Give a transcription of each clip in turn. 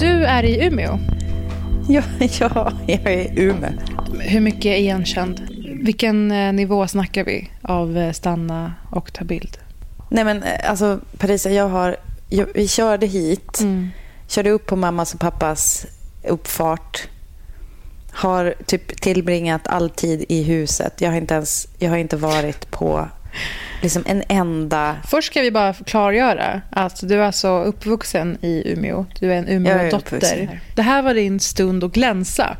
Du är i Umeå. Ja, ja, jag är i Umeå. Hur mycket är igenkänd? Vilken eh, nivå snackar vi av eh, stanna och ta bild? Nej men eh, alltså Parisa, jag har, jag, vi körde hit, körde upp på mammas och pappas uppfart. Har typ tillbringat all tid i huset. Jag har inte ens, jag har inte varit på liksom en enda... Först ska vi bara klargöra att du är alltså uppvuxen i Umeå. Du är en är Umeå-dotter. Det här var din stund att glänsa.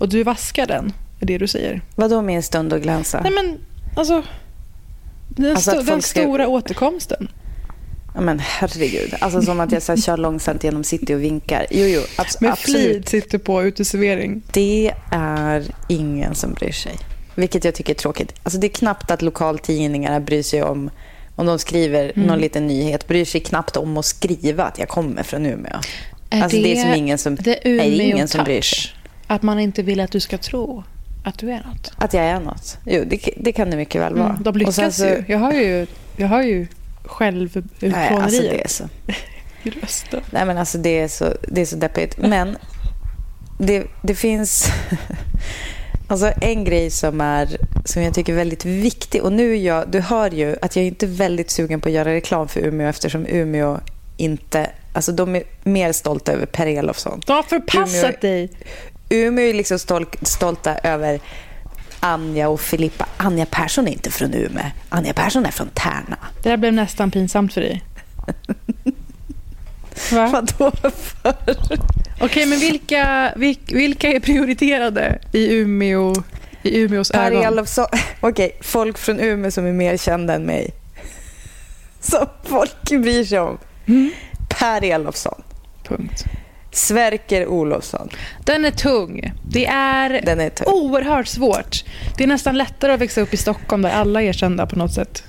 Och du vaskar den, är det du säger. Vadå min stund att glänsa? Nej men, alltså. Den, Alltså, sto- den ska- stora återkomsten. Ja, men herregud. Alltså som att jag så här, kör långsamt genom city och vinkar. Jo, jo, abs- Med flit sitter på uteservering. Det är ingen som bryr sig. Vilket jag tycker är tråkigt. Alltså det är knappt att lokaltidningarna bryr sig om om de skriver Mm. någon liten nyhet. Bryr sig knappt om att skriva att jag kommer från Umeå. Är alltså det, är som ingen som, det nej, det är ingen som bryr sig. Att man inte vill att du ska tro att du är något. Att jag är något. Jo, det, det kan det mycket väl vara. Mm, de Och lyckas sen så- ju. Jag har ju, jag har ju Nej, självutplåneriet alltså det är så. i rösten. Nej, men alltså det är så, det är så deppigt. Men det, det finns alltså en grej som, är, som jag tycker är väldigt viktig. Och nu är jag, du hör ju att jag är inte väldigt sugen på att göra reklam för Umeå eftersom Umeå inte... Alltså de är mer stolta över Per Elofsson. Du har förpassat dig. Umeå är liksom stol, stolta över Anja och Filippa. Anja Persson är inte från Umeå. Anja Persson är från Tärna. Det där blev nästan pinsamt för dig. Va? Vadå för? Okej, men vilka, vil- vilka är prioriterade i, Umeå, i Umeås Per ögon? Elofsson. Okej, folk från Umeå som är mer kända än mig. Som folk bryr sig om. Per Elofsson. Punkt. Sverker Olofsson. Den är tung. Det är, Den är tung. oerhört svårt. Det är nästan lättare att växa upp i Stockholm där alla är kända på något sätt.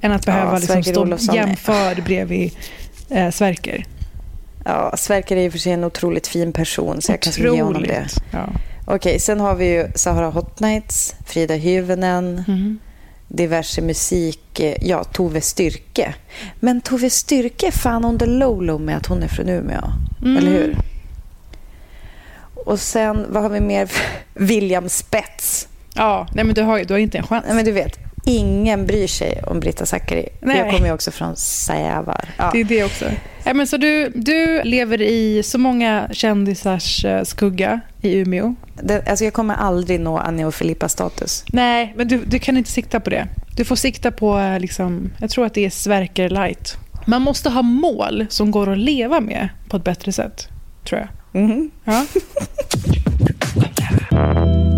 Än att behöva liksom Sverker stå Olofsson är- jämförd bredvid eh, Sverker. Ja, Sverker är i och för sig en otroligt fin person så jag vill ge honom det. Ja. Okej, sen har vi ju Sahara Hot Nights, Frida Hyvönen, Mhm. diverse musik. eh, Ja, Tove Styrke. Men Tove Styrke är fan on the low low med att hon är från Umeå. Mm. Eller hur? Och sen, vad har vi mer? William Spets. ja, nej men du har, du har inte en chans. Nej, men du vet, ingen bryr sig om Britta Zackari. Jag kommer ju också från Sävar. Ja. Det är det också. Ja, men så du, du lever i så många kändisars eh, skugga i Umeå. Det, alltså jag kommer aldrig nå Anja och Filippa-status. Nej, men du, du kan inte sikta på det. Du får sikta på, eh, liksom, jag tror att det är Sverker light. Man måste ha mål som går att leva med på ett bättre sätt, tror jag. Mhm. Ja.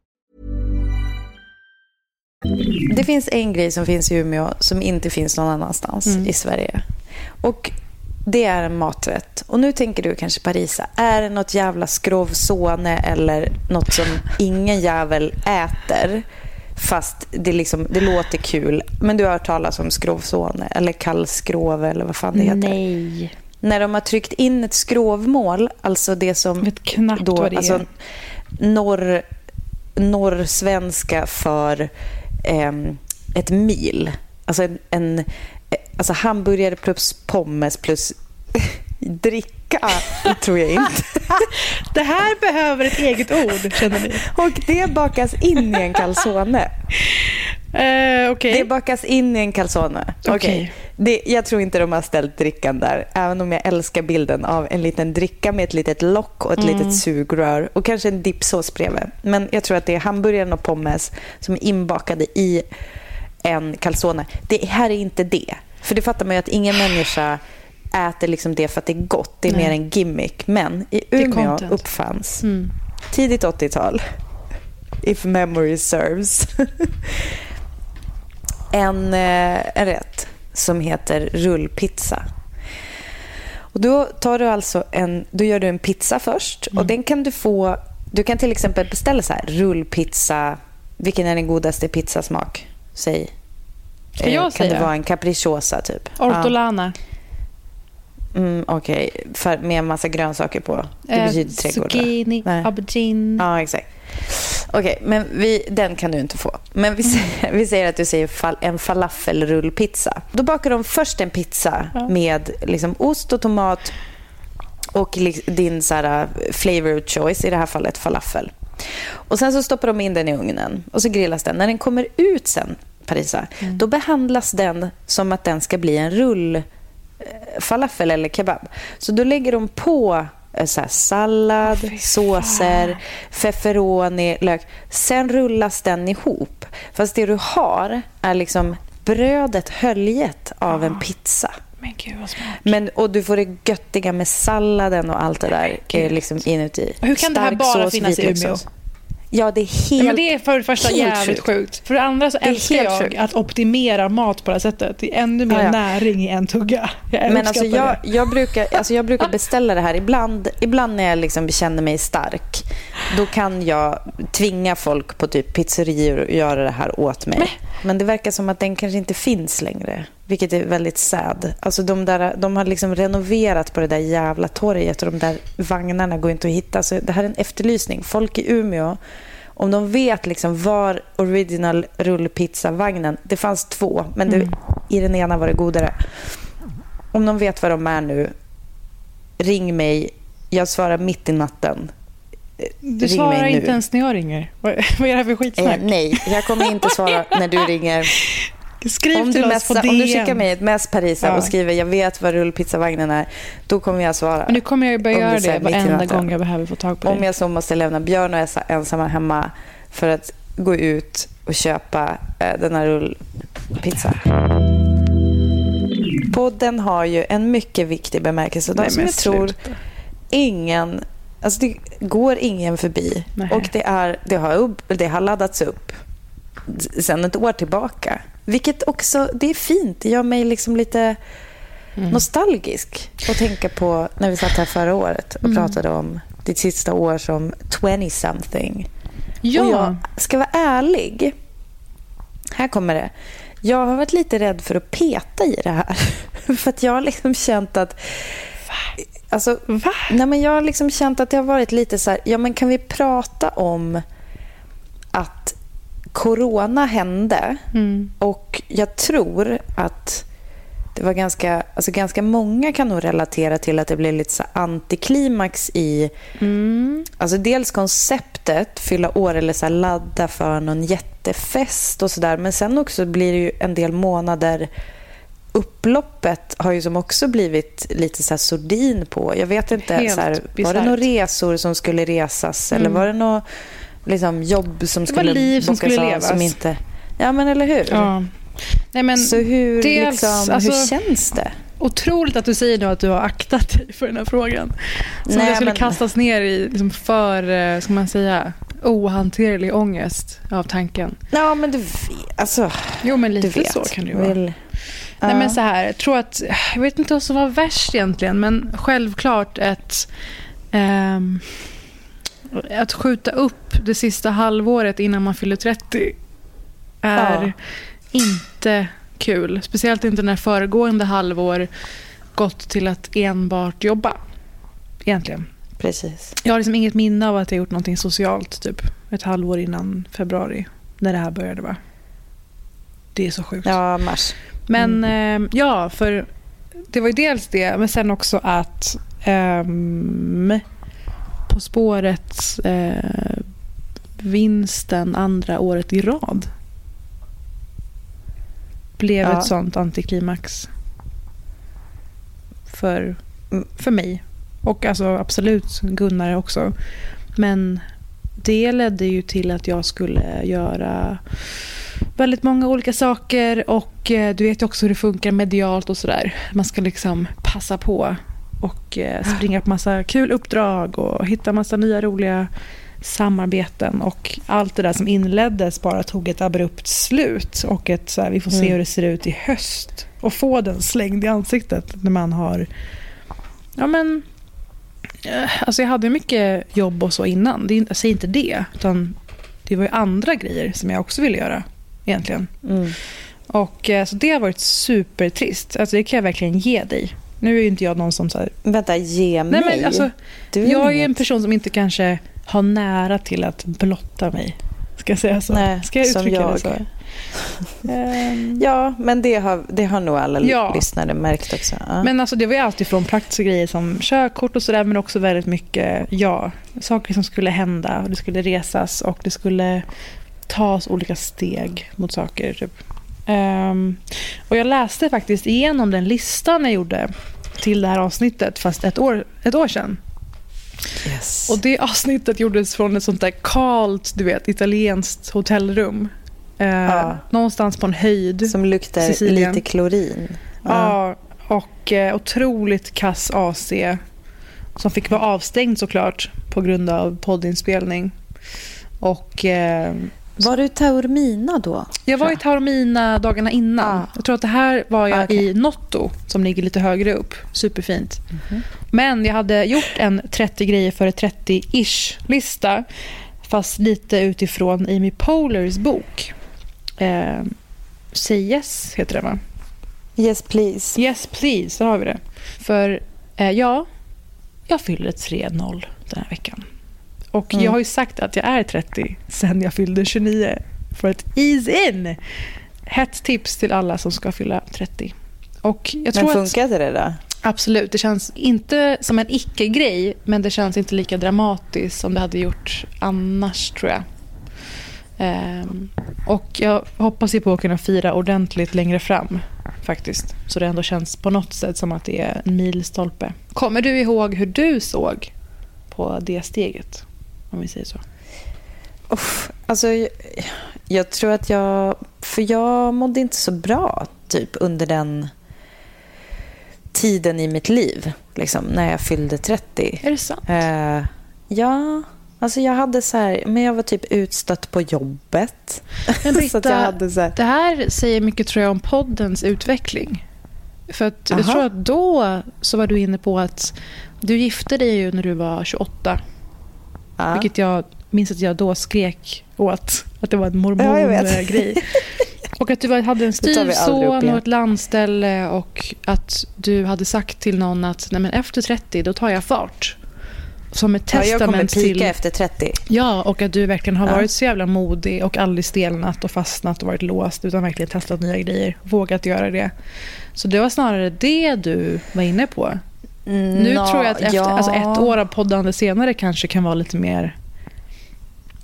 Det finns en grej som finns i Umeå som inte finns någon annanstans Mm. i Sverige. Och det är en maträtt. Och nu tänker du kanske Parisa, är det något jävla skrovsåne eller något som ingen jävel äter? Fast det, liksom, det låter kul. Men du har hört talas om skrovsåne eller kallskrov eller vad fan det heter. Nej. När de har tryckt in ett skrovmål, alltså det som... Jag knappt då, vad det är. alltså, norr, norrsvenska för ehm, ett mil. Alltså en, en alltså hamburgare plus pommes plus dricka, tror jag inte. Det här behöver ett eget ord, känner ni. Och det bakas in i en calzone. Eh, Okej. Det bakas in i en calzone. Okej. Det, jag tror inte de har ställt drickan där. Även om jag älskar bilden av en liten dricka med ett litet lock och ett Mm. litet sugrör. Och kanske en dipsås bredvid. Men jag tror att det är hamburgaren och pommes som är inbakade i en calzone. Det här är inte det. För det fattar man ju att ingen människa äter liksom det för att det är gott. Det är Nej. mer en gimmick. Men i Umeå uppfanns Mm. tidigt 80-tal, if memory serves, en, eh, en rätt som heter rullpizza. Och då tar du alltså en, då gör du en pizza först och den kan du få, du kan till exempel beställa så här rullpizza, vilken är den godaste pizzasmak? Säg. Ska jag kan säga? det vara en capricciosa typ? Ja. Mm, Okej, För med en massa grönsaker på. Det Eh, betyder trädgård? Zucchini, aubergine. Ja, exakt. Okej, men vi, den kan du inte få. Men vi säger, vi säger att du säger fal, en falafelrullpizza. Då bakar de först en pizza Ja. med liksom ost och tomat och din så här, flavor of choice, i det här fallet falafel. Och Sen så stoppar de in den i ugnen och så grillas den. När den kommer ut sen, Parisa, då behandlas den som att den ska bli en rull eh, falafel eller kebab. Så då lägger de på eh, så sallad, fy såser, feferoni, lök. Sen rullas den ihop. Fast det du har är liksom brödet höljet av en pizza. Men gud vad smart. Men, och du får det göttiga med salladen och allt det där liksom inuti. Hur kan det här Stark bara sås, finnas i. Umeå? Ja, det är helt... Men det är för det första jävligt sjukt. sjukt. För det andra så är älskar jag sjukt. att optimera mat på det här sättet. Det är ännu mer Ja, ja. näring i en tugga. Jag Men alltså jag, det. jag, brukar, alltså jag brukar beställa det här. Ibland, ibland när jag liksom känner mig stark, då kan jag tvinga folk på typ pizzerior att göra det här åt mig. Men det verkar som att den kanske inte finns längre, vilket är väldigt sad. Alltså de, där, de har liksom renoverat på det där jävla torget och de där vagnarna går inte att hitta. Så det här är en efterlysning. Folk i Umeå, om de vet liksom var original rullpizzavagnen, det fanns två, men det, i den ena var det godare. Om de vet var de är nu, ring mig. Jag svarar mitt i natten. Du ring svarar inte ens när jag ringer. Vad, är det här för Eh, skitsnack? nej, jag kommer inte svara när du ringer. Skriv Om till du, oss på messar, DM. om du skickar mig ett mess Parisa Ja. och skriver jag vet var rullpizzavagnen är, då kommer jag svara. Men nu kommer jag ju börja Om göra det varenda gång jag behöver få tag på Om dig. jag så måste lämna Björn och Essa ensamma hemma för att gå ut och köpa eh, den här rullpizzan. Podden har ju en mycket viktig bemärkelse Nej, som jag tror sluta. ingen, alltså det går ingen förbi. Nej. Och det, är, det, har, upp, det har laddats upp sedan ett år tillbaka. Vilket också, det är fint. Det gör mig liksom lite Mm. nostalgisk att tänka på när vi satt här förra året och Mm. pratade om ditt sista år som 20-something. Ja. Och jag ska vara ärlig. Här kommer det. Jag har varit lite rädd för att peta i det här. för att jag har liksom känt att... Alltså, Va? Nej, men jag har liksom känt att det har varit lite så här, ja men kan vi prata om att corona hände Mm. och jag tror att det var ganska, alltså ganska många kan nog relatera till att det blev lite så antiklimax i... Mm. Alltså dels konceptet, fylla år eller så ladda för någon jättefest och sådär. Men sen också blir det ju en del månader upploppet har ju som också blivit lite så sordin på. Jag vet inte, Helt så här, var det några resor som skulle resas mm. eller var det något liksom, jobb som skulle det var liv som skulle levas. Som inte, ja, men eller hur? Ja. Nej, men så hur, dels, liksom, alltså, hur känns det? Otroligt att du säger nu att du har aktat dig för den här frågan. Som Nej, jag skulle men... kastas ner i liksom för, eh, ska man säga, ohanterlig ångest av tanken. Ja, men du vet. Alltså, jo, men lite så kan det ju vara. Vill... Nej, men så här, jag tror att, jag vet inte vad som var värst egentligen, men självklart ett, um, att skjuta upp det sista halvåret innan man fyller 30 är ja. inte kul. Speciellt inte när föregående halvår gått till att enbart jobba. Egentligen. Precis. Jag har liksom inget minne av att jag gjort någonting socialt typ ett halvår innan februari. När det här började. Va? Det är så sjukt. Ja, mars. Men mm. eh, ja, för det var ju dels det, men sen också att eh, På spåret eh, vinsten andra året i rad blev ja. ett sånt antiklimax för, för mig. Och alltså absolut Gunnar också. Men det ledde ju till att jag skulle göra väldigt många olika saker och eh, du vet också hur det funkar medialt och sådär. Man ska liksom passa på och eh, springa på massa kul uppdrag och hitta massa nya roliga samarbeten och allt det där som inleddes bara tog ett abrupt slut och ett så här, vi får se mm. hur det ser ut i höst och få den slängd i ansiktet när man har ja men eh, alltså jag hade mycket jobb och så innan, jag säger inte det utan det var ju andra grejer som jag också ville göra egentligen. Mm. Och eh, så Det har varit supertrist. Alltså, det kan jag verkligen ge dig. Nu är ju inte jag någon som... Så här... Vänta, ge mig? Nej, men alltså, är jag är en person som inte kanske har nära till att blotta mig. Ska jag säga så? Nej, Ska jag uttrycka jag. det så? um, ja, men det har, det har nog alla ja. lyssnare märkt också. Ja. Men alltså, det var ju alltid från praktiska grejer som körkort och sådär men också väldigt mycket, ja, saker som skulle hända. Det skulle resas och det skulle tas olika steg mot saker. Typ. Um, och jag läste faktiskt igenom den listan jag gjorde till det här avsnittet, fast ett år, ett år sedan. Yes. Och det avsnittet gjordes från ett sånt där kalt, du vet, italienskt hotellrum. Uh, ja. Någonstans på en höjd. Som luktar Sicilien. lite klorin. Ja, ja och uh, otroligt kass AC. Som fick vara avstängd såklart på grund av poddinspelning. Och uh, var du i Taormina då? Jag var i Taormina dagarna innan. Ah. Jag tror att det här var jag okay. i Notto som ligger lite högre upp. Superfint. Mm -hmm. Men jag hade gjort en 30 grejer för 30-ish-lista fast lite utifrån Amy Polars bok. Eh, Say Yes heter den, va? Yes, please. Yes, please. Så har vi det. För eh, ja, jag fyller 3-0 den här veckan. Och mm. jag har ju sagt att jag är 30 sen jag fyllde 29 för att ease in. Hett tips till alla som ska fylla 30. Och jag tror men funkade det då? Absolut. Det känns inte som en icke-grej men det känns inte lika dramatiskt som det hade gjort annars tror jag. Um, och jag hoppas ju på att kunna fira ordentligt längre fram faktiskt. Så det ändå känns på något sätt som att det är en milstolpe. Kommer du ihåg hur du såg på det steget? Om vi säger så? Uff, alltså, jag, jag, tror att jag... För jag mådde inte så bra typ under den tiden i mitt liv, liksom, när jag fyllde 30. Är det sant? Uh, ja. Alltså jag hade så här, men jag var typ utstött på jobbet. Men Britta, här... det här säger mycket tror jag om poddens utveckling. För att jag tror att då så var du inne på att du gifte dig ju när du var 28. Ja. Vilket jag minns att jag då skrek åt. Att det var en mormongrej. Ja, och att du hade en styvson och ett landställe och att du hade sagt till någon att Nej, men efter 30 då tar jag fart. som ett Ja, jag kommer testament pika till... efter 30. Ja, och att du verkligen har Ja. varit så jävla modig och aldrig stelnat och fastnat och varit låst utan verkligen testat nya grejer. Vågat göra det. Så det var snarare det du var inne på. Nu Nå, tror jag att efter, ja. alltså ett år av poddande senare kanske kan vara lite mer...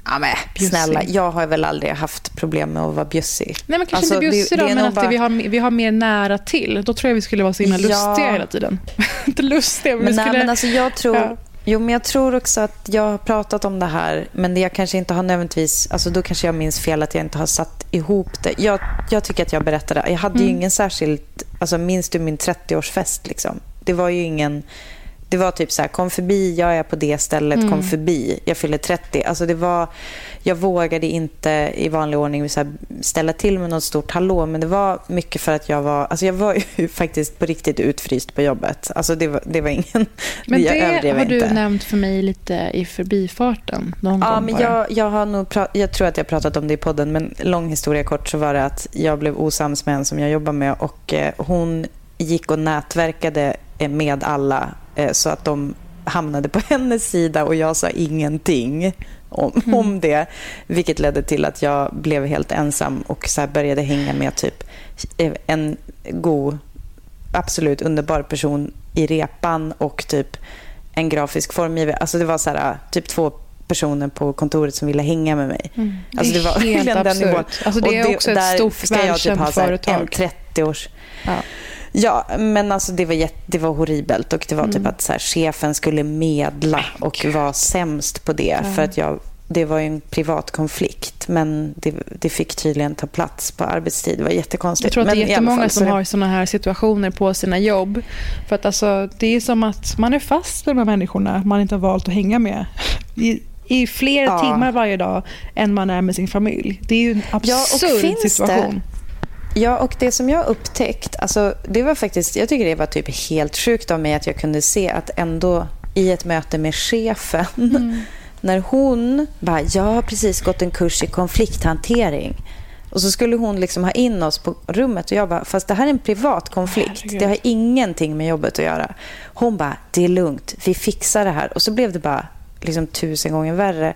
Ja, men, Bjussig. snälla, jag har väl aldrig haft problem med att vara bjussig. Nej, men kanske Alltså, inte det- bjussig det då, är men att bara- vi, har, vi har mer nära till. Då tror jag vi skulle vara så himla Ja. lustiga hela tiden. inte lustiga, men, Men, vi nej, skulle... men alltså jag tror... Ja. Jo, men jag tror också att jag har pratat om det här, men det jag kanske inte har nödvändigtvis... Alltså då kanske jag minns fel att jag inte har satt ihop det. Jag, jag tycker att jag berättade. Jag hade ju Mm. ingen särskilt... Alltså minns du min 30-årsfest liksom? Det var ju ingen... Det var typ så här, kom förbi, jag är på det stället, Mm. kom förbi, jag fyller 30. Alltså det var, jag vågade inte i vanlig ordning så här, ställa till med något stort hallå, men det var mycket för att jag var, alltså jag var ju faktiskt på riktigt utfryst på jobbet. Alltså det var, det var ingen, Men jag det har du inte. nämnt för mig lite i förbifarten. Någon Ja, gång men jag, jag, har nog pra- jag tror att jag har pratat om det i podden, men lång historia kort så var det att jag blev osams med en som jag jobbar med och eh, hon gick och nätverkade eh, med alla eh, så att de hamnade på hennes sida och jag sa ingenting om, Mm. om det. Vilket ledde till att jag blev helt ensam och så började hänga med typ eh, en god, absolut underbar person i repan och typ en grafisk formgivare. Alltså det var så här, typ två personer på kontoret som ville hänga med mig. Mm. Alltså det det var helt absurt. Alltså det Och är också ett där stort, ska jag typ välkänt ha så här företag. En 30-års... Ja. Ja, men alltså det var, jätte, det var horribelt och det var Mm. typ att så här, chefen skulle medla och var sämst på det för att jag det var ju en privat konflikt, men det, det fick tydligen ta plats på arbetstid. Det var jättekonstigt. Jag tror att det är jättemånga fall, som har såna här situationer på sina jobb. För att alltså, det är som att man är fast med de här människorna man inte har valt att hänga med. I, i fler Ja. timmar varje dag än man är med sin familj. Det är ju en Ja, absurd det- situation. Ja, och det som jag upptäckt, alltså det var faktiskt, jag tycker det var typ helt sjukt av mig att jag kunde se att ändå i ett möte med chefen, Mm. när hon bara, jag har precis gått en kurs i konflikthantering. Och så skulle hon liksom ha in oss på rummet och jag bara, fast det här är en privat konflikt. Herregud. Det har ingenting med jobbet att göra. Hon bara, det är lugnt, vi fixar det här. Och så blev det bara liksom tusen gånger värre.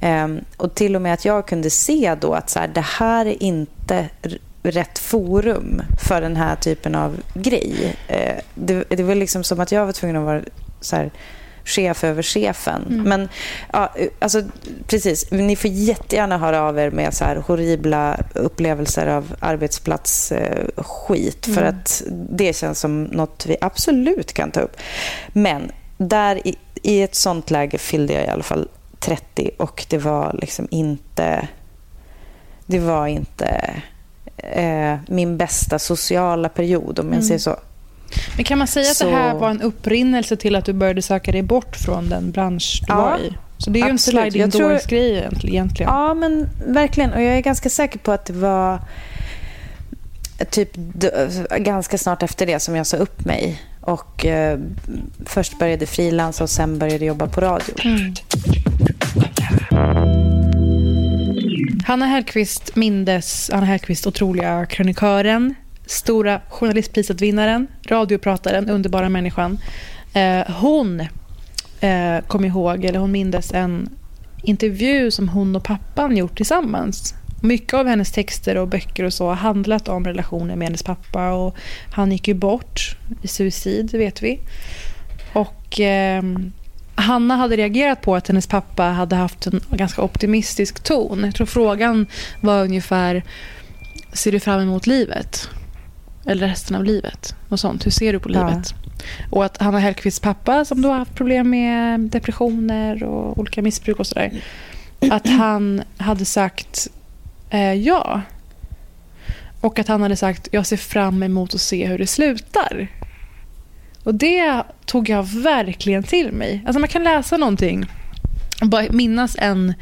Ehm, och till och med att jag kunde se då att så här, det här är inte rätt forum för den här typen av grej. Eh, det, det var liksom som att jag var tvungen att vara så här, chef över chefen. Men ja, alltså, precis, ni får jättegärna höra av er med så här horribla upplevelser av arbetsplatsskit. Eh, skit, För att det känns som något vi absolut kan ta upp. Men där i, i ett sånt läge fyllde jag i alla fall 30 och det var liksom inte... Det var inte eh, min bästa sociala period, om jag säger så. Men kan man säga att Så- det här var en upprinnelse till att du började söka dig bort från den bransch du Ja, var i? Så det är ju absolut. en sliding tror- doors-grej egentligen. Ja, men verkligen. Och jag är ganska säker på att det var typ ganska snart efter det som jag sa upp mig. Och eh, först började frilansa och sen började jobba på radio. Hanna Hellquist mindes Hanna Hellquist otroliga krönikören, stora journalistpriset-vinnaren, radioprataren, underbara människan. Eh, hon eh, kom ihåg, eller hon mindes en intervju som hon och pappan gjort tillsammans. Mycket av hennes texter och böcker och så har handlat om relationen med hennes pappa och han gick ju bort i suicid, vet vi. Och Eh, Hanna hade reagerat på att hennes pappa hade haft en ganska optimistisk ton. Jag tror frågan var ungefär Ser du fram emot livet? Eller resten av livet? Något sånt. Hur ser du på Ja. livet? Och att Hanna Hellquists pappa som då har haft problem med depressioner och olika missbruk och sådär. Att han hade sagt eh, ja. Och att han hade sagt jag ser fram emot att se hur det slutar. Och det tog jag verkligen till mig. Alltså man kan läsa någonting och bara minnas en,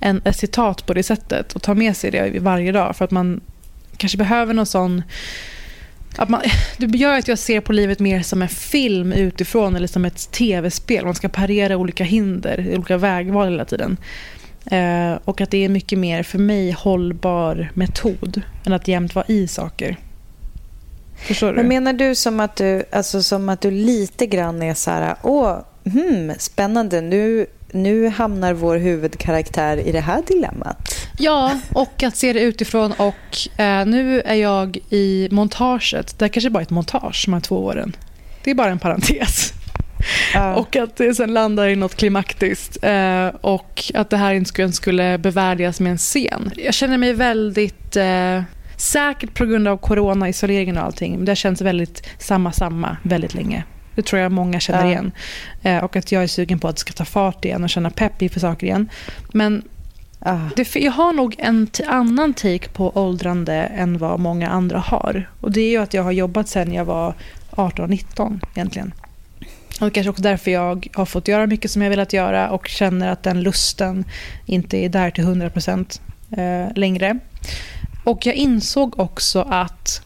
en, ett citat på det sättet och ta med sig det varje dag för att man kanske behöver någon sån att man, det gör att jag ser på livet mer som en film utifrån eller som ett tv-spel. Man ska parera olika hinder, olika vägval hela tiden. Eh, och att det är en mycket mer, för mig, hållbar metod än att jämt vara i saker. Förstår du? Men menar du som att du, alltså som att du lite grann är så här, åh, hmm, spännande. Nu, nu hamnar vår huvudkaraktär i det här dilemmat. Ja, och att se det utifrån. Och eh, Nu är jag i montaget. Det här kanske bara är ett montage, de här två åren. Det är bara en parentes. Ja. Och att det sen landar i något klimaktiskt. Eh, och att det här inte skulle bevärdigas med en scen. Jag känner mig väldigt... Eh, säkert på grund av corona, isoleringen och allting. Men det känns väldigt samma, samma väldigt länge. Det tror jag många känner ja. igen. Eh, och att jag är sugen på att det ska ta fart igen och känna pepp inför saker igen. Men ah. det, jag har nog en annan take på åldrande än vad många andra har. Och Det är ju att jag har jobbat sen jag var 18-19 egentligen. Och kanske också därför jag har fått göra mycket som jag velat göra och känner att den lusten inte är där till 100% eh, längre. Och jag insåg också att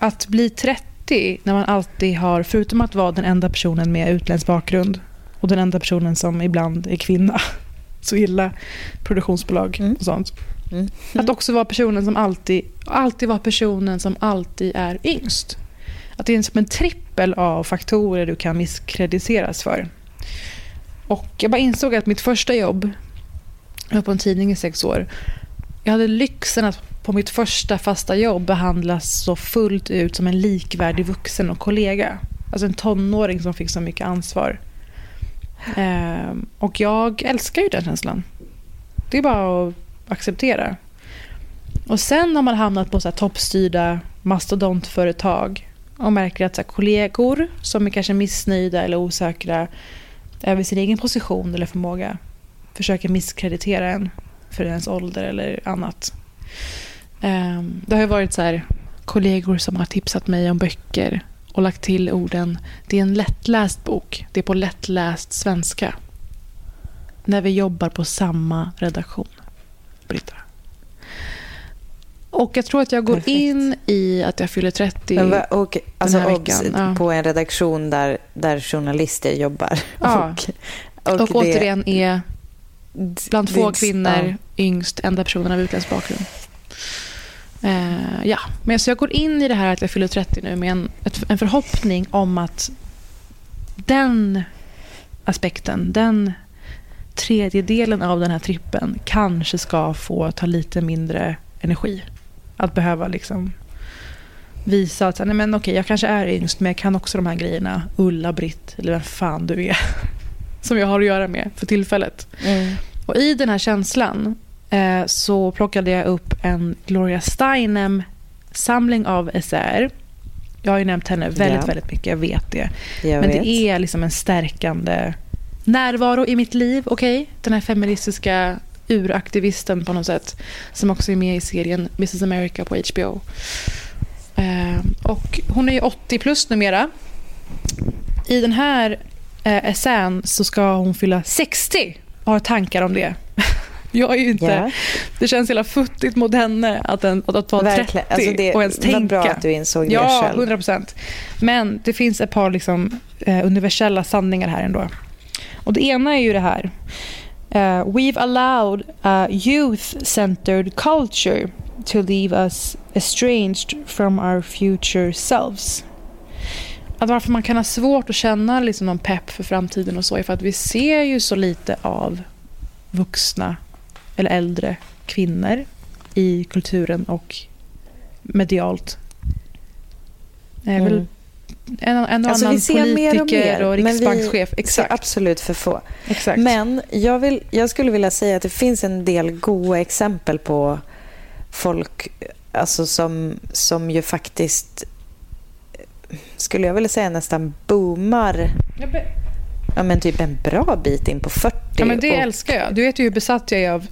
att bli 30 när man alltid har, förutom att vara den enda personen med utländsk bakgrund och den enda personen som ibland är kvinna, så illa produktionsbolag mm. och sånt. Mm. Att också vara personen som alltid, alltid vara personen som alltid är yngst. Att det är som en trippel av faktorer du kan misskrediteras för. Och jag bara insåg att mitt första jobb, jag var på en tidning i sex år, jag hade lyxen att på mitt första fasta jobb behandlas så fullt ut som en likvärdig vuxen och kollega. Alltså en tonåring som fick så mycket ansvar. Eh, och jag älskar ju den känslan. Det är bara att acceptera. Och sen har man hamnat på så här toppstyrda mastodontföretag och märker att så kollegor som är kanske missnöjda eller osäkra över sin egen position eller förmåga försöker misskreditera en för ens ålder eller annat. Ehm, det har varit så här, kollegor som har tipsat mig om böcker och lagt till orden det är en lättläst bok, det är på lättläst svenska. När vi jobbar på samma redaktion. Britta. Och jag tror att jag går Perfekt. in i att jag fyller 30 Men va, och, alltså, den här veckan. Ja. På en redaktion där, där journalister jobbar. Ja. och, och, och det... återigen är bland få kvinnor. Yngst, enda personen av utländsk bakgrund. Uh, ja, men så jag går in i det här att jag fyller 30 nu med en, ett, en förhoppning om att den aspekten, den tredjedelen av den här trippen kanske ska få ta lite mindre energi. Att behöva liksom visa att nej men okej, jag kanske är yngst men jag kan också de här grejerna. Ulla, Britt eller vem fan du är. Som jag har att göra med för tillfället. Mm. Och I den här känslan eh, så plockade jag upp en Gloria Steinem-samling av essäer. Jag har ju nämnt henne väldigt, ja. väldigt mycket, jag vet det. Jag Men vet. det är liksom en stärkande närvaro i mitt liv. Okay? Den här feministiska uraktivisten på något sätt. Som också är med i serien Mrs America på HBO. Eh, och hon är ju 80 plus numera. I den här eh, essän så ska hon fylla 60 och har tankar om det. Jag är ju inte... Yeah. Det känns hela futtigt mot henne att, en, att vara Verkligen. 30 alltså det och ens tänka. Var bra att du insåg ja, det själv. Ja, 100 procent. Men det finns ett par liksom, eh, universella sanningar här ändå. Och det ena är ju det här. Uh, we've allowed a youth-centered culture to leave us estranged from our future selves. Att varför man kan ha svårt att känna liksom någon pepp för framtiden och så är för att vi ser ju så lite av vuxna eller äldre kvinnor i kulturen och medialt. Mm. Väl en, en och alltså, annan politiker och, mer, och riksbankschef. Men vi ser absolut för få. Exakt. Men jag, vill, jag skulle vilja säga att det finns en del goda exempel på folk alltså som, som ju faktiskt skulle jag vilja säga nästan boomar ja, men typ en bra bit in på 40. Ja, men det och... älskar jag. Du vet ju hur besatt jag är av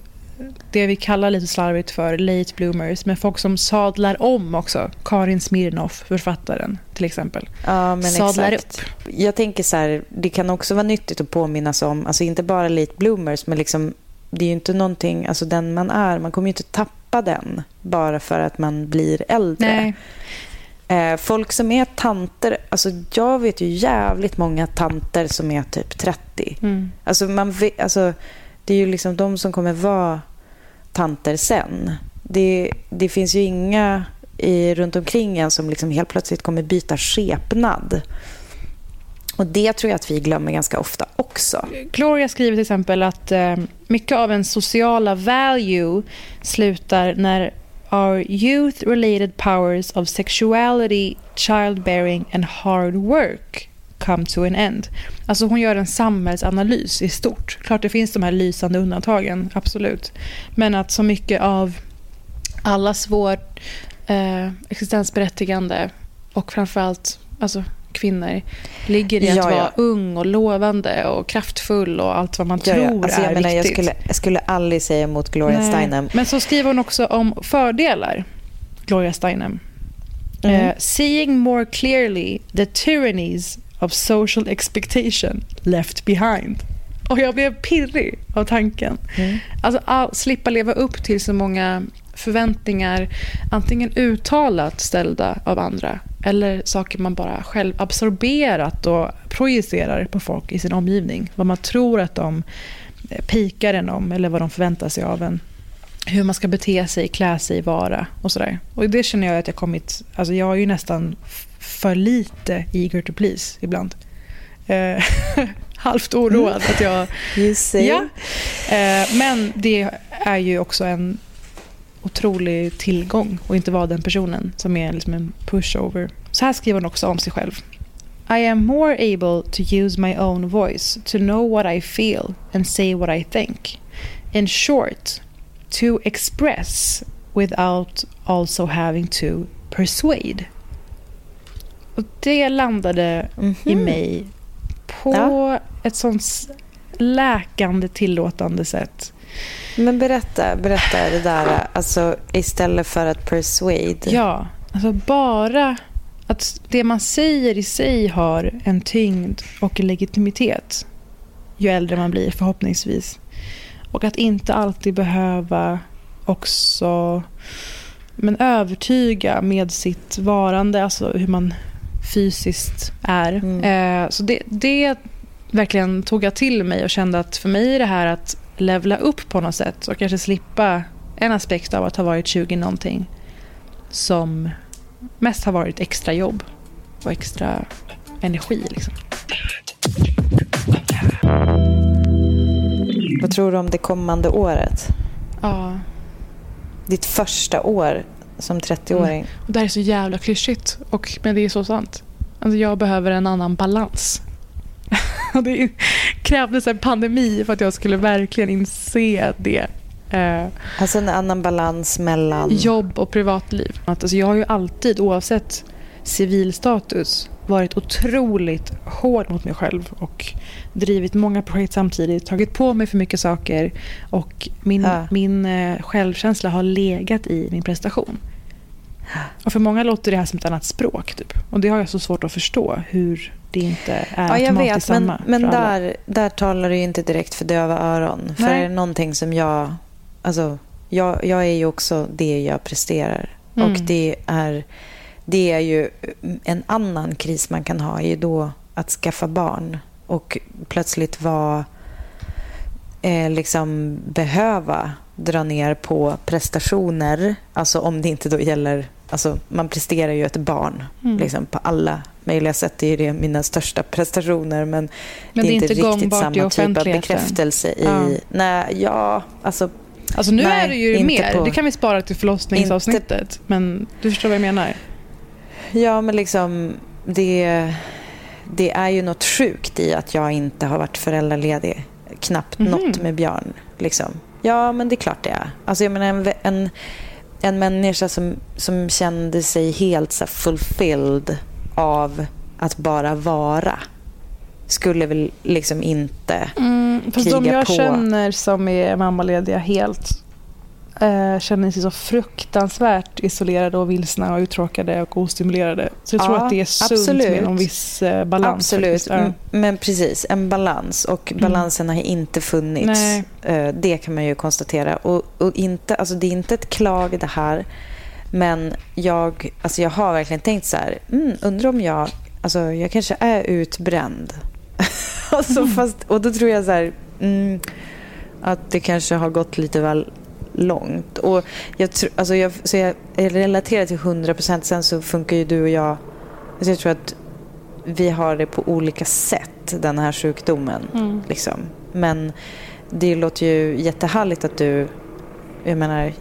det vi kallar lite slarvigt för late bloomers, men folk som sadlar om också. Karin Smirnoff, författaren till exempel. Ja, men sadlar exakt. upp. Jag tänker så här, det kan också vara nyttigt att påminnas om, alltså inte bara late bloomers, men liksom, det är ju inte någonting, alltså den man är, man kommer ju inte tappa den bara för att man blir äldre. Eh, folk som är tanter, alltså jag vet ju jävligt många tanter som är typ 30. Mm. Alltså man vet, alltså, det är ju liksom de som kommer vara tanter sen. Det, det finns ju inga i, runt omkring en som liksom helt plötsligt kommer byta skepnad. Och det tror jag att vi glömmer ganska ofta också. Gloria skriver till exempel att eh, mycket av en sociala value slutar när our youth-related powers of sexuality, childbearing and hard work come to an end. Alltså hon gör en samhällsanalys i stort. Klart det finns de här lysande undantagen, absolut. Men att så mycket av allas vårt eh, existensberättigande och framförallt alltså, kvinnor ligger i att ja, ja. vara ung och lovande och kraftfull och allt vad man ja, tror alltså, är jag menar, viktigt. Jag skulle, jag skulle aldrig säga emot Gloria Nej. Steinem. Men så skriver hon också om fördelar, Gloria Steinem. Mm. Uh, seeing more clearly the tyrannies of social expectation left behind. Och jag blev pirrig av tanken. Mm. Alltså all, slippa leva upp till så många förväntningar, antingen uttalat ställda av andra eller saker man bara själv absorberat och projicerar på folk i sin omgivning. Vad man tror att de eh, pikar en om eller vad de förväntar sig av en. Hur man ska bete sig, klä sig, vara och sådär. Och det känner jag att jag kommit... Alltså jag är ju nästan för lite eager to please ibland. Eh, halvt oroad att jag... ja. Eh, men det är ju också en otrolig tillgång och inte vara den personen som är liksom en pushover. Så här skriver hon också om sig själv. I am more able to use my own voice to know what I feel and say what I think. In short, to express without also having to persuade. Och det landade mm -hmm. i mig på ja. ett sånt läkande, tillåtande sätt. Men berätta, berätta det där, alltså istället för att persuade. Ja, alltså bara att det man säger i sig har en tyngd och en legitimitet ju äldre man blir förhoppningsvis. Och att inte alltid behöva också men övertyga med sitt varande, alltså hur man fysiskt är. Mm. Eh, så det, det verkligen tog jag till mig och kände att för mig är det här att levla upp på något sätt och kanske slippa en aspekt av att ha varit 20 någonting som mest har varit extra jobb och extra energi. Liksom. Vad tror du om det kommande året? Ja. Ditt första år som 30-åring. Mm. Det här är så jävla klyschigt, och, men det är så sant. Alltså jag behöver en annan balans. det krävdes en pandemi för att jag skulle verkligen inse det. Eh, alltså en annan balans mellan... Jobb och privatliv. Alltså jag har ju alltid, oavsett civilstatus, varit otroligt hård mot mig själv och drivit många projekt samtidigt, tagit på mig för mycket saker och min, ja. min eh, självkänsla har legat i min prestation. Och för många låter det här som ett annat språk. Typ. Och det har jag så svårt att förstå hur det inte är ja, jag vet, samma Men, men där, där talar du inte direkt för döva öron. Nej. För är det någonting som jag... Alltså, jag, jag är ju också det jag presterar. Mm. Och det är, det är ju en annan kris man kan ha är ju då att skaffa barn och plötsligt vara eh, liksom behöva dra ner på prestationer. Alltså om det inte då gäller... Alltså man presterar ju ett barn mm. liksom, på alla möjliga sätt. Det är det mina största prestationer. Men, men det är inte, inte riktigt samma typ av bekräftelse i... Ja. Nej, ja, alltså... Alltså nu nej, är det ju mer. På, det kan vi spara till förlossningsavsnittet. Inte, men du förstår vad jag menar. Ja, men liksom det, det är ju något sjukt i att jag inte har varit föräldraledig. Knappt mm. något med Björn. Liksom. Ja, men det är klart det är. Alltså, jag menar, en, en, en människa som, som kände sig helt så fulfilled av att bara vara skulle väl liksom inte mm, kriga de jag på. känner som är mammalediga helt eh, känner sig så fruktansvärt isolerade och vilsna och uttråkade och ostimulerade. Så jag ja, tror att det är sunt absolut. med någon viss eh, balans. Absolut, ja. men precis. En balans. Och mm. balansen mm. har inte funnits. Eh, det kan man ju konstatera. Och, och, inte, alltså det är inte ett klag det här. Men jag, alltså jag har verkligen tänkt så här, mm, undrar om jag, alltså jag kanske är utbränd. alltså mm. fast, och då tror jag så här, mm, att det kanske har gått lite väl långt. Och jag, alltså jag, så jag relaterar till 100 procent. Sen så funkar ju du och jag... Alltså jag tror att vi har det på olika sätt, den här sjukdomen. Mm. Liksom. Men det låter ju jättehärligt att du, jag menar,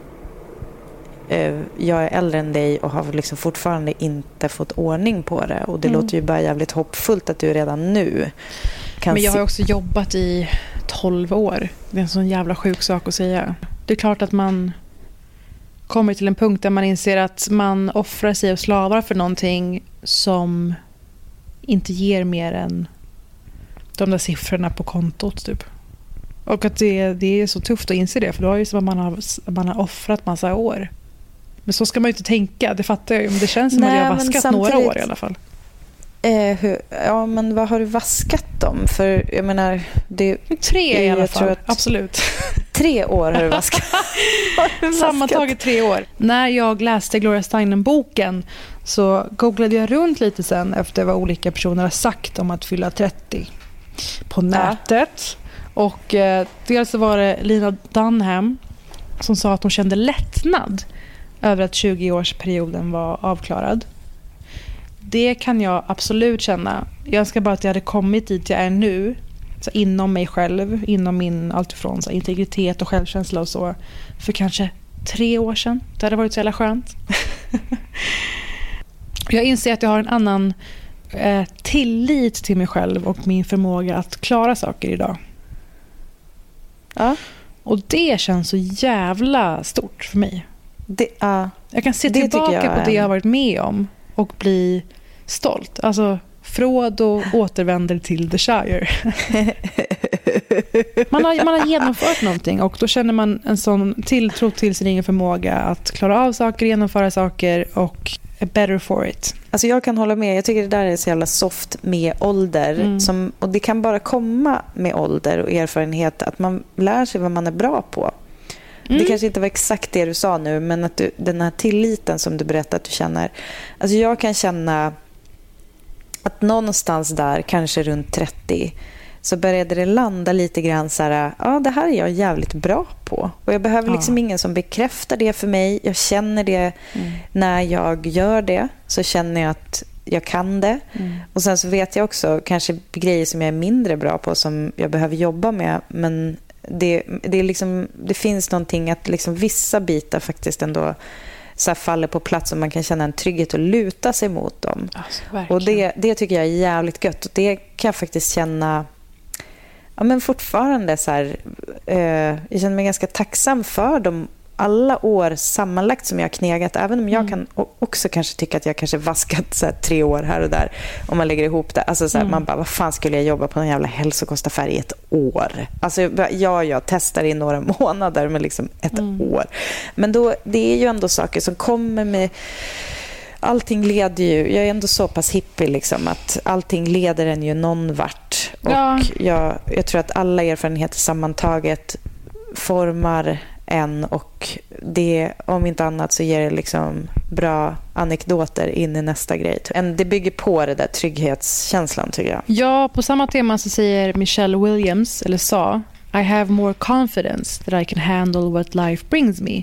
eh, jag är äldre än dig och har liksom fortfarande inte fått ordning på det. Och det Mm. låter ju bara jävligt hoppfullt att du redan nu kan Men jag har också jobbat i 12 år. Det är en sån jävla sjuk sak att säga. Det är klart att man kommer till en punkt där man inser att man offrar sig och slavar för någonting som inte ger mer än de där siffrorna på kontot. Typ. Och att det, det är så tufft att inse det, för då är det som att man har, man har offrat massa år. Men så ska man ju inte tänka, det fattar jag ju. Men det känns som Nej, att jag har vaskat några år i alla fall. Eh, hur, ja, men vad har du vaskat dem? För jag menar, det, Tre i alla fall, absolut. tre år har du vaskat. Har du vaskat? Sammantaget tre år. När jag läste Gloria Steinem-boken så googlade jag runt lite sen efter vad olika personer har sagt om att fylla 30 på nätet. Och eh, dels så var det Lina Dunham som sa att hon kände lättnad över att 20-årsperioden var avklarad. Det kan jag absolut känna. Jag önskar bara att jag hade kommit dit jag är nu. Så inom mig själv, inom min alltifrån så integritet och självkänsla och så. För kanske tre år sedan. Det hade varit så jävla skönt. jag inser att jag har en annan eh, tillit till mig själv och min förmåga att klara saker idag. Ja, Och det känns så jävla stort för mig. det, ja. Jag kan se tillbaka jag på det jag har varit med om och bli stolt. Alltså, Frodo återvänder till The Shire. Man har, man har genomfört någonting och då känner man en sån tilltro till sin egen förmåga att klara av saker, genomföra saker och är better for it. Alltså jag kan hålla med. Jag tycker det där är så jävla soft med ålder. Mm. Som, och det kan bara komma med ålder och erfarenhet. Att man lär sig vad man är bra på. Det Mm. kanske inte var exakt det du sa nu, men att du, den här tilliten som du berättade att du känner. Alltså jag kan känna att någonstans där, kanske runt 30, så började det landa lite grann så här, ja det här är jag jävligt bra på. Och jag behöver Ja. liksom ingen som bekräftar det för mig. Jag känner det Mm. när jag gör det, så känner jag att jag kan det. Mm. Och sen så vet jag också kanske grejer som jag är mindre bra på som jag behöver jobba med. Men det, det, är liksom, det finns någonting att liksom vissa bitar faktiskt ändå så faller på plats och man kan känna en trygghet och luta sig mot dem. Alltså. Och det, det tycker jag är jävligt gött. Och det kan jag faktiskt känna ja, men fortfarande så här, eh, jag känner mig ganska tacksam för de alla år sammanlagt som jag har knegat. Även om jag Mm. kan också kanske tycka att jag kanske vaskat så tre år här och där. Om man lägger ihop det. Alltså, så här, Mm. Man bara, vad fan skulle jag jobba på en jävla hälsokostaffär i ett år? Alltså, ja, jag testar i några månader, men liksom ett Mm. år. Men då, det är ju ändå saker som kommer med allting leder ju, jag är ändå så pass hippie liksom att allting leder en ju någon vart. Och Ja. jag, jag tror att alla erfarenheter sammantaget formar en och det, om inte annat så ger det liksom bra anekdoter in i nästa grej. En, det bygger på det där trygghetskänslan tycker jag. Ja, på samma tema så säger Michelle Williams, eller sa, I have more confidence that I can handle what life brings me.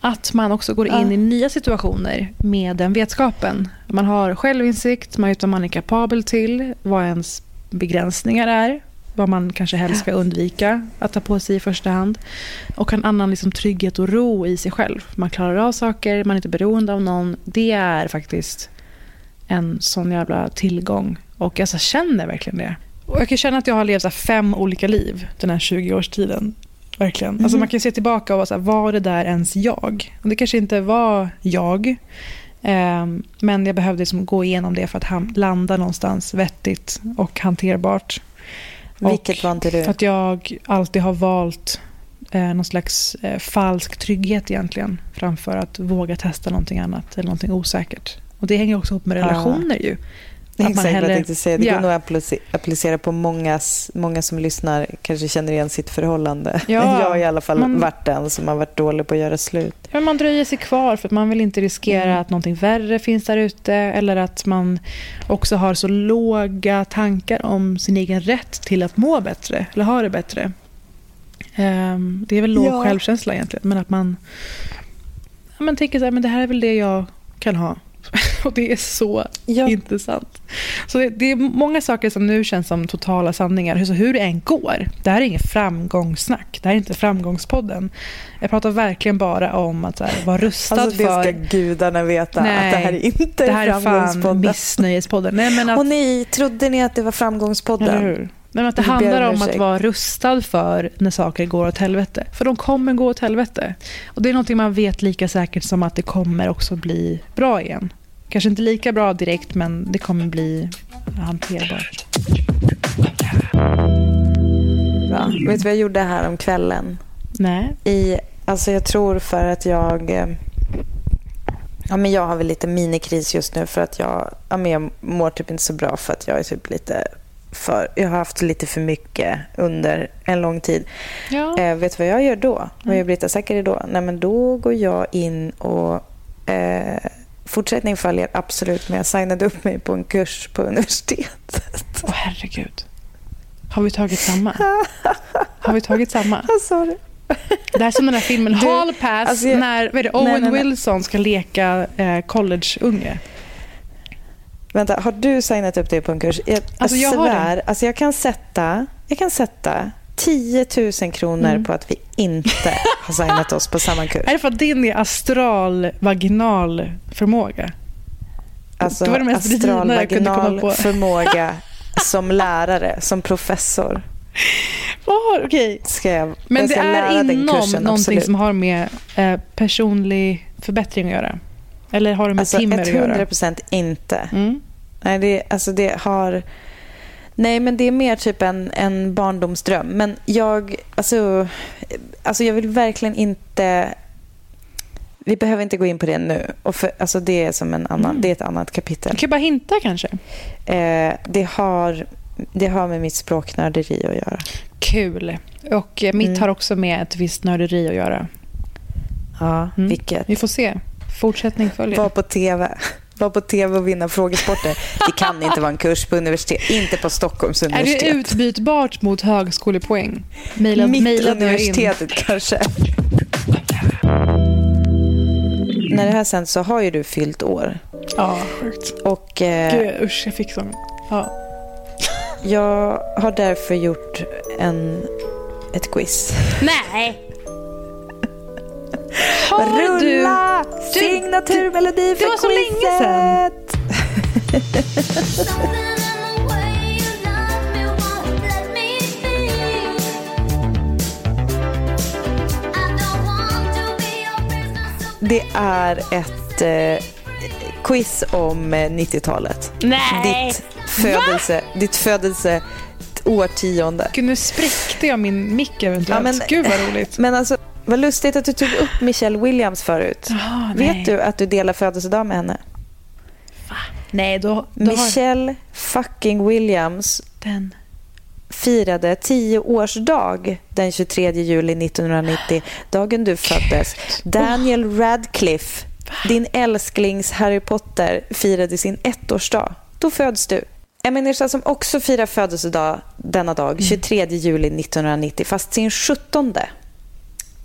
Att man också går in Ja. i nya situationer med den vetskapen. Man har självinsikt, man vet vad man är kapabel till, vad ens begränsningar är, vad man kanske helst ska undvika att ta på sig i första hand. Och en annan liksom trygghet och ro i sig själv. Man klarar av saker, man är inte beroende av någon. Det är faktiskt en sån jävla tillgång. Och jag så känner verkligen det. Och jag kan känna att jag har levt fem olika liv den här 20-årstiden. Verkligen. Alltså man kan se tillbaka och vara så här, var det där ens jag? Och det kanske inte var jag. Ehm, men jag behövde liksom gå igenom det för att landa någonstans vettigt och hanterbart. Vilket var inte du? Att jag alltid har valt eh, någon slags eh, falsk trygghet egentligen framför att våga testa någonting annat eller någonting osäkert. Och det hänger också ihop med Ja. relationer ju. Att man exakt vad hellre- jag tänkte säga. Det Ja. går nog att applice- applicera på mångas, många som lyssnar kanske känner igen sitt förhållande. Ja, jag har i alla fall man- varit den som har varit dålig på att göra slut. Ja, man dröjer sig kvar för att man vill inte riskera Mm. att någonting värre finns där ute eller att man också har så låga tankar om sin egen rätt till att må bättre eller ha det bättre. Ehm, det är väl låg Ja. självkänsla egentligen, men att man, ja, man tänker så här, men det här är väl det jag kan ha. Och det är så Ja. intressant. Så det, det är många saker som nu känns som totala sanningar. Så hur det än går. Det här är inget framgångssnack. Det här är inte framgångspodden. Jag pratar verkligen bara om att här, vara rustad Alltså det för... ska gudarna veta Nej, att det här är inte det här är framgångspodden. missnöjespodden. Nej, men att, Och nej, trodde ni att det var framgångspodden? Hur? Men att det handlar om att vara rustad för när saker går åt helvete. För de kommer gå åt helvete. Och Det är någonting man vet lika säkert som att det kommer också bli bra igen. Kanske inte lika bra direkt, men det kommer bli hanterbart. Bra. Vet du vad jag gjorde här om kvällen? Nej. I, alltså jag tror för att jag... eh, Ja, men jag har väl lite minikris just nu för att jag, ja, men jag mår typ inte så bra för att jag är typ lite för... Jag har haft lite för mycket under en lång tid. Ja. Eh, vet du vad jag gör då? Vad gör Britta Zackari då? Nej, men då går jag in och... Eh, fortsättning följer absolut, men jag signade upp mig på en kurs på universitetet. Åh herregud. Har vi tagit samma? Har vi tagit samma? Vad sa? Det här är som den här filmen Du, Hall Pass alltså jag- när vad det, Nej, Owen nej, nej. Wilson ska leka eh, collegeunge. Vänta, har du signat upp dig på en kurs? Jag, Alltså, jag har svär, alltså jag kan sätta, jag kan sätta 10 000 kronor Mm. på att vi inte har signat oss på samma kurs. Är det för att din är astral vaginal förmåga? Alltså det var det mest astral vaginal förmåga som lärare, som professor. Oh, Okej. Ska jag, Men jag det ska lära är inom kursen, någonting absolut. som har med eh, personlig förbättring att göra? Eller har det med Alltså timmer att göra? 100 procent inte. Mm. Nej, det, alltså det har... Nej, men det är mer typ en, en barndomsdröm. Men jag, alltså, alltså jag vill verkligen inte... Vi behöver inte gå in på det nu. Och för, alltså det, är som en annan, Mm. det är ett annat kapitel. Du kan bara hinta kanske. Eh, det, har, det har med mitt språknörderi att göra. Kul. Och eh, mitt Mm. har också med ett visst nörderi att göra. Ja, Mm. vilket? Vi får se. Fortsättning följer. Var på tv. Var på tv och vinna frågesporter. Det kan inte vara en kurs på universitet. Inte på Stockholms är universitet. det utbytbart mot högskolepoäng? Maila, mailade jag in. Mittuniversitetet kanske. När det här sänds så har ju du fyllt år. Ja, sjukt. Och eh, Gud, usch, jag fick sån. Ja. jag har därför gjort en, ett quiz. Nej! Har. Rulla Du- signaturmelodi för det var så länge quizet! So Det är ett eh, quiz om eh, 90-talet. Nej! Ditt födelse, ditt födelse årtionde. Gud, nu spräckte jag min mick eventuellt. Ja, men- Gud vad roligt. Men alltså, vad lustigt att du tog upp Michelle Williams förut. Nej. Vet du att du delar födelsedag med henne? Nej, då, då har Michelle fucking Williams den. firade 10-årsdag den 23 juli 1990, dagen du föddes. Daniel Radcliffe, din älsklings Harry Potter, firade sin ettårsdag. Då föds du. En människa som också firar födelsedag denna dag, 23 juli 1990, fast sin 17.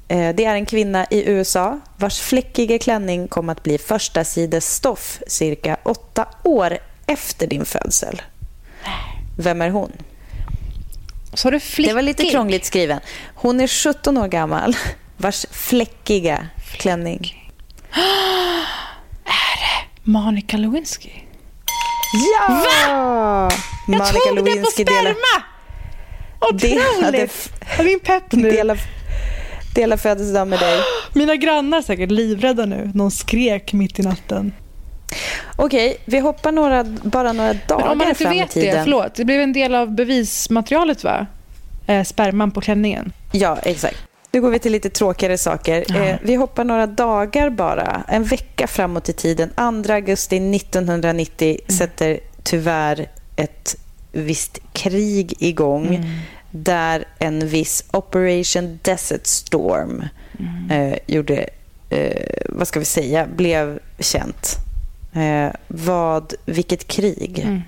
Eh, Det är en kvinna i USA vars fläckiga klänning kom att bli första stoff cirka åtta år efter din födsel. Vem är hon? Så du flickig. Det var lite krångligt skriven. Hon är 17 år gammal vars fläckiga klänning. Monica Lewinsky. Ja! Va? Jag Monica tog det på Lewinsky delar, sperma! Otroligt! Är min pepp nu. delar, delar födelsedag med dig. Mina grannar är säkert livrädda nu. Någon skrek mitt i natten. Okej, vi hoppar några, bara några Men dagar om man inte fram i vet det, tiden. förlåt. Det blev en del av bevismaterialet va? Eh, sperman på klänningen. Ja, exakt. Nu går vi till lite tråkigare saker. Eh, vi hoppar några dagar bara, en vecka framåt i tiden. 2 augusti 1990 Mm. sätter tyvärr ett visst krig igång Mm. Där en viss Operation Desert Storm Mm. eh, gjorde, eh, vad ska vi säga, blev känt. Eh, vad, vilket krig Mm.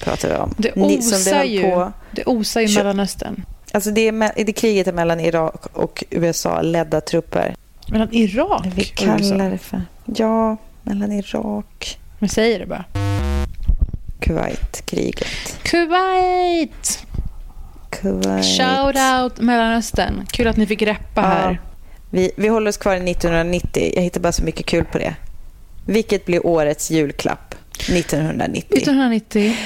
pratar vi om? Det Ni- osar höll ju. på- Det osar ju Mellanöstern. Alltså det, är, det kriget är mellan Irak och USA-ledda trupper. Mellan Irak Vi kallar det för... Ja, mellan Irak. Men säger det bara. Kuwait-kriget. Kuwait! Kuwait. Shout out Mellanöstern. Kul att ni fick reppa här. Vi, vi håller oss kvar i 1990. Jag hittar bara så mycket kul på det. Vilket blir årets julklapp 1990? 1990.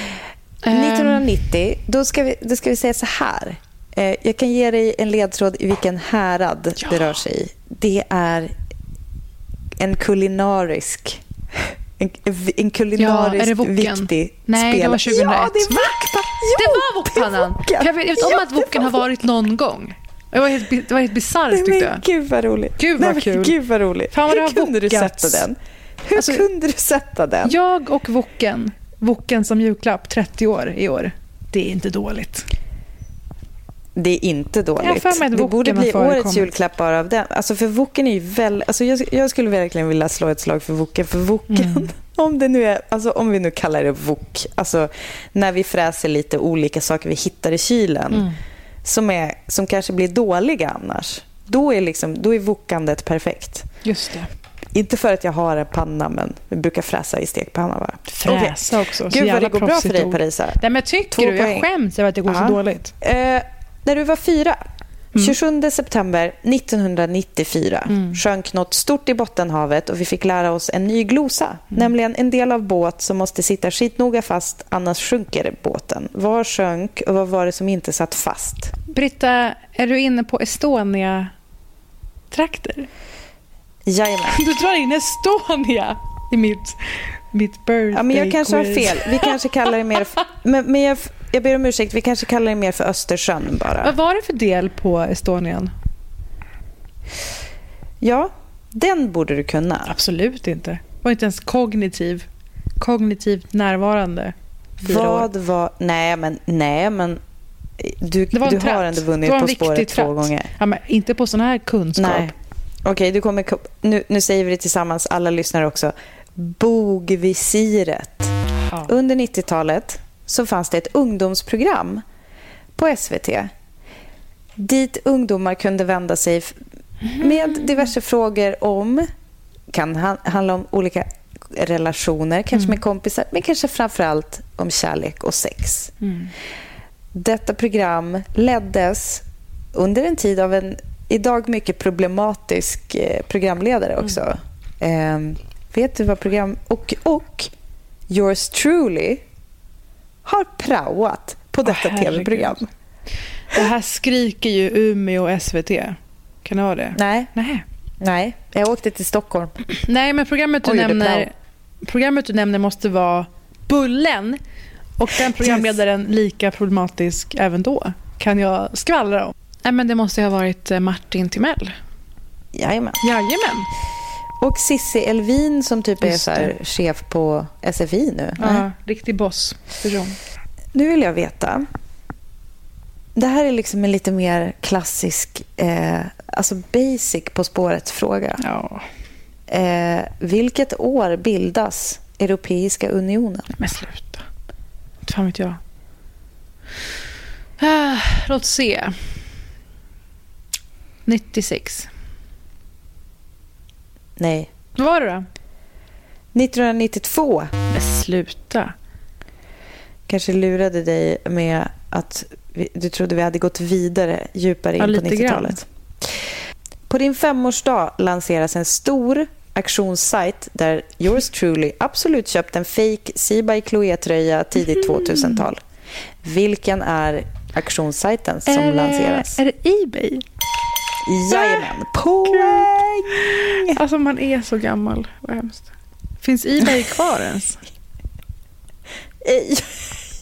Ehm, 1990, då ska vi, då ska vi säga så här. Eh, jag kan ge dig en ledtråd i vilken härad Ja. det rör sig i. Det är en kulinarisk... En, en kulinariskt Ja, det viktig Nej, det spel. var 2001. Ja, det är Wokpannan! Det var Wokpannan! Jag vet om Ja, att det Woken har var varit någon gång. Det var helt, det var helt bisarrt tyckte jag. gud vad roligt. Gud, vad kul. Gud vad roligt. Fan, vad det Hur kunde du sätta den? Hur Alltså, kunde du sätta den? Jag och Woken, Woken som julklapp, 30 år i år. Det är inte dåligt. Det är inte Jag dåligt. det borde bli årets julklapp bara av den. Alltså för Woken är ju väl... Alltså jag, jag skulle verkligen vilja slå ett slag för Woken. För Woken, Mm. om, det nu är, alltså om vi nu kallar det Wok, alltså när vi fräser lite olika saker vi hittar i kylen Mm. som, är, som kanske blir dåliga annars. Då är, liksom, då är wokandet perfekt. Just det. Inte för att jag har en panna, men vi brukar fräsa i stekpanna bara. Fräsa också. Så Gud vad det går bra för dig. Parisa. Nej, men tycker Två du? Jag poäng. skäms över att det går Ja. så dåligt. Eh, när du var fyra, Mm. 27 september 1994, Mm. sjönk något stort i Bottenhavet och vi fick lära oss en ny glosa. Mm. Nämligen en del av båt som måste sitta skitnoga fast, annars sjunker båten. Vad sjönk och vad var det som inte satt fast? Britta, är du inne på Estonia-trakter? Jajamän. Du drar in Estonia i mitt, mitt birthday Ja, men jag kanske har quiz. fel. Vi kanske kallar det mer... Men men jag, jag ber om ursäkt, vi kanske kallar det mer för Östersjön bara. Vad var det för del på Estonian? Ja, den borde du kunna. Absolut inte. Var inte ens kognitiv. Kognitivt närvarande. Vad år. var... Nej, men... Nej, men du, du har tratt. ändå vunnit På spåret två tratt. gånger. Ja, men inte på sån här kunskap. Nej. Okej, du kommer... Nu, nu säger vi det tillsammans, alla lyssnare också. Bogvisiret. Ja. Under 90-talet så fanns det ett ungdomsprogram på SVT dit ungdomar kunde vända sig med diverse frågor om, kan han, handla om olika relationer, kanske med kompisar, men kanske framförallt om kärlek och sex. Mm. Detta program leddes under en tid av en idag mycket problematisk eh, programledare också. Ehm, vet du vad program... Och, och yours truly har praoat på detta herregud. tv-program. Det här skriker ju Umeå och SVT. Kan det vara det? Nej, Nej. nej. Jag åkte till Stockholm. Nej, men programmet du, Oj, nämner, programmet du nämner måste vara Bullen. Och den programledaren lika problematisk även då. Kan jag skvallra om. Nej, men det måste ju ha varit eh, Martin Timell. Jajamän. Jajamän. Och Cissi Elvin som typ är så här, chef på SFI nu. Ja, riktig boss. Nu vill jag veta. Det här är liksom en lite mer klassisk, eh, alltså basic På spåret-fråga. Ja, Eh, vilket år bildas Europeiska unionen? men sluta. Inte fan vet jag. Ah, låt se. 96. Nej. Vad var det då? 1992 Men sluta. kanske lurade dig med att vi, du trodde vi hade gått vidare djupare in Ja, på lite 90-talet. På din femårsdag lanseras en stor auktionssajt där yours truly absolut köpt en fake Sea Chloé-tröja tidigt Mhm. 2000-tal. Vilken är auktionssajten som är, lanseras? Är det Ebay? Jajamän, poäng! Alltså man är så gammal. Vad hemskt. Finns Ebay kvar ens?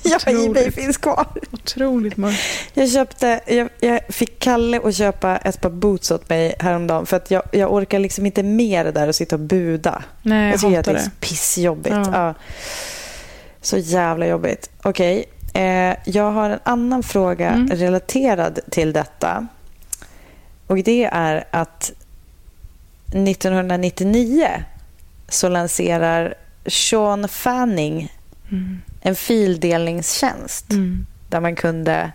Ja, Otroligt. Ebay finns kvar. Otroligt mörkt. Jag, köpte, jag, jag fick Kalle att köpa ett par boots åt mig häromdagen för att jag, jag orkar liksom inte mer där och sitta och buda. Nej, jag Jag tycker att det är det. pissjobbigt. Ja. Ja. Så jävla jobbigt. Okej, eh, jag har en annan fråga Mm. relaterad till detta. Och det är att 1999 så lanserar Sean Fanning Mm. en fildelningstjänst Mm. där man kunde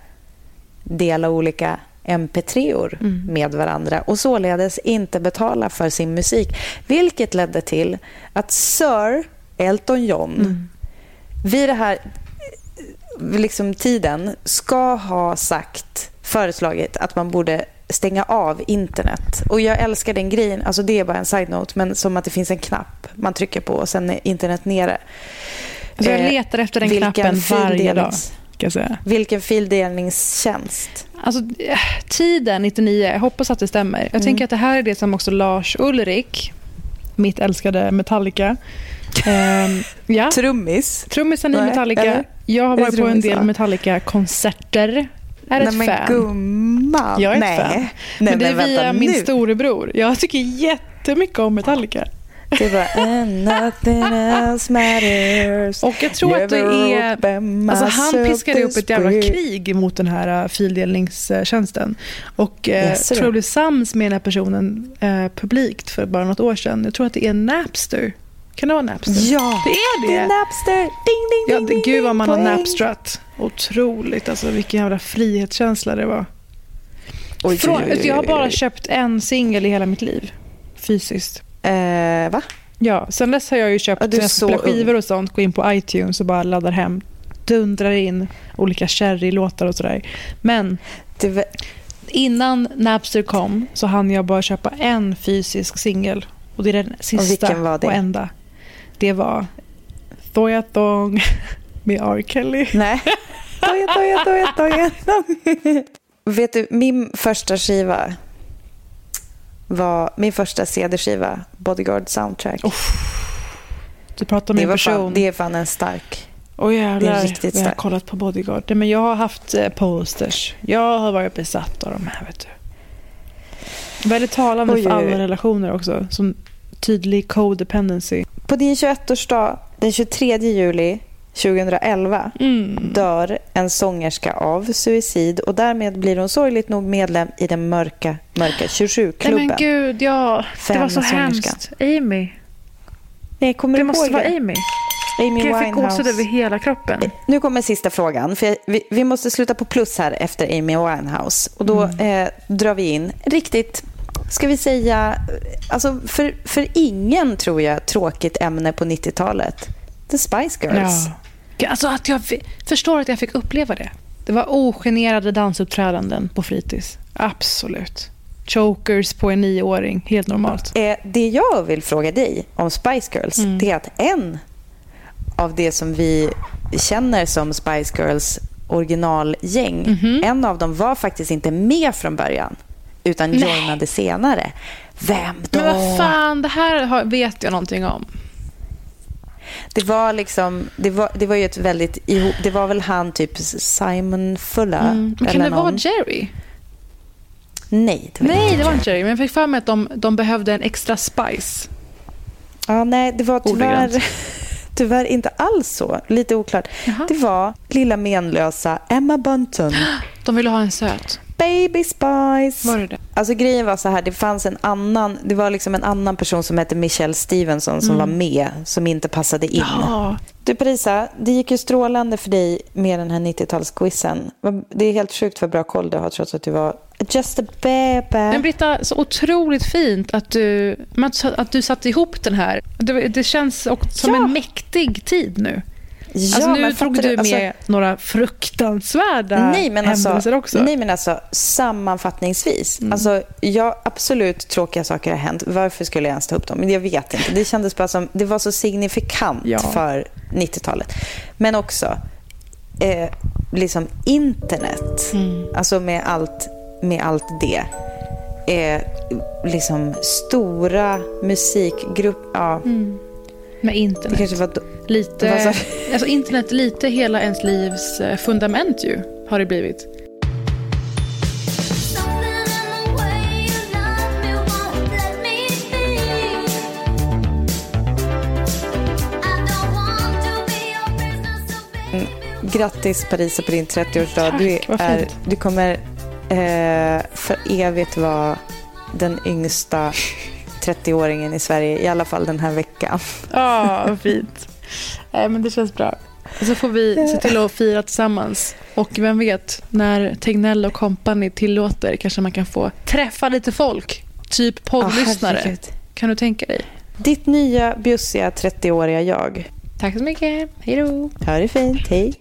dela olika mp3or Mm. med varandra och således inte betala för sin musik. Vilket ledde till att Sir Elton John Mm. vid det här liksom, tiden ska ha sagt, föreslagit att man borde stänga av internet. Och jag älskar den grejen, alltså det är bara en side-note, men som att det finns en knapp man trycker på och sen är internet nere. Jag Eh, letar efter den vilken knappen varje dag. Vilken fildelningstjänst. Alltså, eh, tiden 99, jag hoppas att det stämmer. Jag tänker att det här är det som också Lars Ulrik, mitt älskade Metallica, ehm, ja, Trummis. trummisen i Metallica. eller? Jag har varit på en del? Metallica-konserter. Är ett Nej men fan. gumman. Jag är ett Nej. fan. Nej, men det är vänta via min nu. storebror. Jag tycker jättemycket om Metallica. Det bara and nothing else matters. Och jag tror att det är... Alltså han piskade upp ett jävla krig mot den här uh, fildelningstjänsten. Och eh, Jaså tror jag blev sams med den här personen eh, publikt för bara något år sedan. Jag tror att det är Napster. Kan det vara Napster? Ja, Det är det det. är Napster. Ding, ding, Ja, det, ding, gud vad man har. Napstrat. Otroligt. Alltså vilken jävla frihetskänsla det var. Oj, Från, oj, oj, jag har bara köpt en singel i hela mitt liv. Fysiskt. Eh, va? Ja, sen dess har jag ju köpt Ja, spelar skivor och sånt, går in på iTunes och bara laddar hem, dundrar in olika Cherry-låtar och sådär. Men var, innan Napster kom så hann jag bara köpa en fysisk singel. Och det är den sista det? och enda. Det var Thoya Thong med R. Kelly. nej. Toja, toja, toja, toja. Vet du, min första skiva var min första CD-skiva, Bodyguard Soundtrack. Du pratar om det, en var person. fan, det är fan en stark. Åh jävlar, det är riktigt jag har kollat på Bodyguard. Nej, men jag har haft eh, posters. Jag har varit besatt av de här. Vet du. Väldigt talande Oj, för alla oj. relationer också. Som tydlig codependency. På din 21-årsdag, den 23 juli 2011, Mm. dör en sångerska av suicid och därmed blir hon sorgligt nog medlem i den mörka, mörka Nej 27-klubben. men gud, ja. Det var så Fem sångerskan. hemskt. Amy. Nej, kommer Det du måste ihåg vara? Amy. Amy Gud, jag fick gåshud över hela kroppen. Nu kommer sista frågan. För vi, vi måste sluta på plus här efter Amy Winehouse. Och då Mm. eh, drar vi in riktigt, ska vi säga, alltså för, för ingen tror jag tråkigt ämne på 90-talet. The Spice Girls. Ja. Alltså att jag förstår att jag fick uppleva det. Det var ogenerade dansuppträdanden på fritids. Absolut. Chokers på en nioåring. Helt normalt. Eh, det jag vill fråga dig om Spice Girls, Mm. det är att en av det som vi känner som Spice Girls originalgäng, Mhm. en av dem var faktiskt inte med från början, utan Nej. joinade senare. Vem då? Men vad fan, det här vet jag någonting om. Det var liksom, det var, det var ju ett väldigt, ihop- det var väl han typ Simon Fulla? Mm. Men kan eller det vara? Jerry? Nej, det var Nej, inte det var Jerry. inte Jerry. Men jag fick för mig att de, de behövde en extra spice. Ja, nej, det var tyvärr, tyvärr inte alls så. Lite oklart. Jaha. Det var lilla menlösa Emma Bunton. De ville ha en söt. Baby Spice. Var det det? Alltså grejen var så här, det fanns en annan, det var liksom en annan person som hette Michelle Stevenson som var med, som inte passade in. Mm. Ja. Du Parisa, det gick ju strålande för dig med den här 90-talsquizen. Vad- Det är helt sjukt vad bra koll du har trots att du var just a baby. Men Britta, så otroligt fint att du, att, du satte ihop den här. Det, det känns också som Ja. en mäktig tid nu. Ja, alltså nu drog fattar du Alltså, med några fruktansvärda nej, men händelser alltså, också. Nej, men alltså sammanfattningsvis. Mm. Alltså, ja, absolut tråkiga saker har hänt. Varför skulle jag ens ta upp dem? Men jag vet inte. Det kändes bara som, det var så signifikant Ja. för 90-talet. Men också eh, liksom internet. Mm. Alltså med allt, med allt det. Eh, liksom stora musikgrupper. Ja, Med det internet. kanske var... då- Lite, alltså internet lite hela ens livs eh, fundament ju, har det blivit. Baby. Grattis Parisa på din 30-årsdag. Du, är, du kommer eh, för evigt vara den yngsta 30-åringen i Sverige, i alla fall den här veckan. Ja, vad fint. Nej, men det känns bra. Så får vi se till att fira tillsammans. Och vem vet, när Tegnell och company tillåter kanske man kan få träffa lite folk. Typ poddlyssnare. herregud. kan du tänka dig? Ditt nya bjussiga 30-åriga jag. Tack så mycket. Hej då. Ha det fint. Hej.